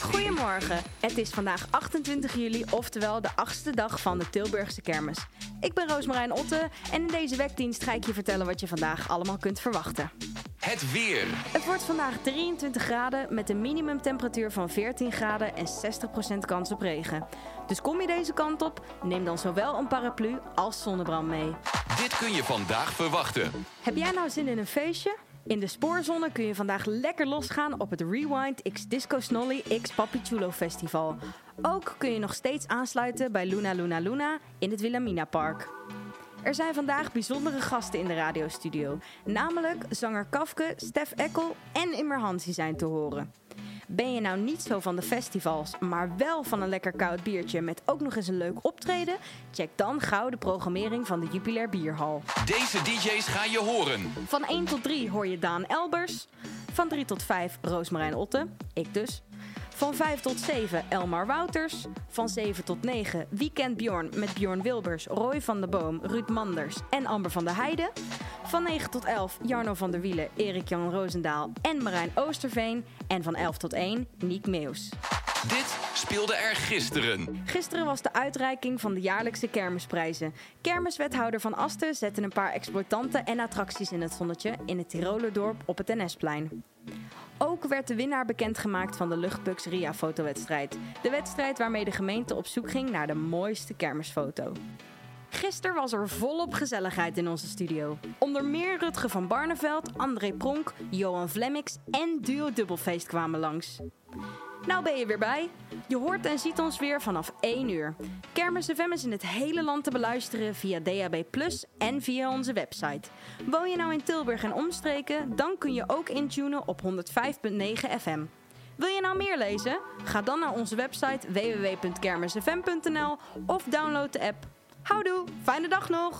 Goedemorgen, het is vandaag 28 juli, oftewel de achtste dag van de Tilburgse kermis. Ik ben Roosmarijn Otte en in deze wekdienst ga ik je vertellen wat je vandaag allemaal kunt verwachten. Het weer. Het wordt vandaag 23 graden met een minimumtemperatuur van 14 graden en 60% kans op regen. Dus kom je deze kant op, neem dan zowel een paraplu als zonnebrand mee. Dit kun je vandaag verwachten. Heb jij nou zin in een feestje? In de spoorzone kun je vandaag lekker losgaan op het Rewind X Disco Snolly X Papi Chulo Festival. Ook kun je nog steeds aansluiten bij Luna Luna Luna in het Wilhelmina Park. Er zijn vandaag bijzondere gasten in de radiostudio. Namelijk zanger Kafke, Stef Ekkel en Immer Hansi zijn te horen. Ben je nou niet zo van de festivals, maar wel van een lekker koud biertje met ook nog eens een leuk optreden? Check dan gauw de programmering van de Jupiler Bierhal. Deze DJ's ga je horen. Van 1 tot 3 hoor je Daan Elbers. Van 3 tot 5 Roosmarijn Otte, ik dus. Van 5 tot 7 Elmar Wouters. Van 7 tot 9 Weekend Bjorn met Bjorn Wilbers, Roy van der Boom, Ruud Manders en Amber van der Heijden. Van 9 tot 11 Jarno van der Wielen, Erik-Jan Roosendaal en Marijn Oosterveen. En van 11 tot 1 Niek Meeuws. Dit speelde er gisteren. Gisteren was de uitreiking van de jaarlijkse kermisprijzen. Kermiswethouder Van Asten zette een paar exploitanten en attracties in het zonnetje in het Tirolerdorp op het NS-plein. Ook werd de winnaar bekendgemaakt van de Luchtbugs Ria fotowedstrijd. De wedstrijd waarmee de gemeente op zoek ging naar de mooiste kermisfoto. Gisteren was er volop gezelligheid in onze studio. Onder meer Rutge van Barneveld, André Pronk, Johan Vlemmix en Duo Dubbelfeest kwamen langs. Nou ben je weer bij. Je hoort en ziet ons weer vanaf 1 uur. Kermis FM is in het hele land te beluisteren via DAB en via onze website. Woon je nou in Tilburg en omstreken, dan kun je ook intunen op 105.9 FM. Wil je nou meer lezen? Ga dan naar onze website www.kermisfm.nl of download de app. Houdoe, fijne dag nog!